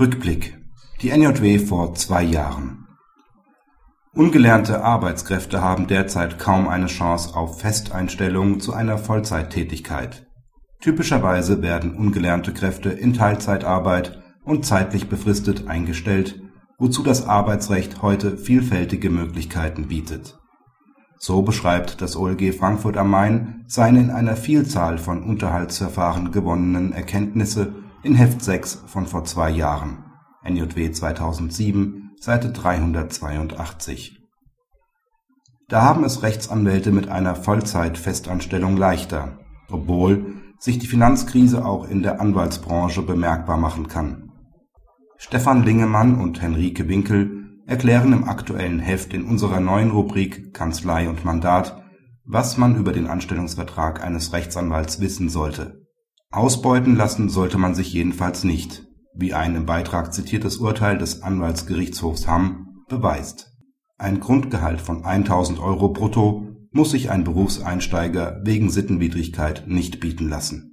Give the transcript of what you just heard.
Rückblick Die NJW vor zwei Jahren Ungelernte Arbeitskräfte haben derzeit kaum eine Chance auf Festeinstellung zu einer Vollzeittätigkeit. Typischerweise werden ungelernte Kräfte in Teilzeitarbeit und zeitlich befristet eingestellt, wozu das Arbeitsrecht heute vielfältige Möglichkeiten bietet. So beschreibt das OLG Frankfurt am Main seine in einer Vielzahl von Unterhaltsverfahren gewonnenen Erkenntnisse in Heft 6 von vor zwei Jahren (NJW 2007, Seite 382). Da haben es Rechtsanwälte mit einer Vollzeit-Festanstellung leichter, obwohl sich die Finanzkrise auch in der Anwaltsbranche bemerkbar machen kann. Stefan Lingemann und Henrike Winkel erklären im aktuellen Heft in unserer neuen Rubrik Kanzlei und Mandat, was man über den Anstellungsvertrag eines Rechtsanwalts wissen sollte. Ausbeuten lassen sollte man sich jedenfalls nicht, wie ein im Beitrag zitiertes Urteil des Anwaltsgerichtshofs Hamm beweist. Ein Grundgehalt von 1000 Euro brutto muss sich ein Berufseinsteiger wegen Sittenwidrigkeit nicht bieten lassen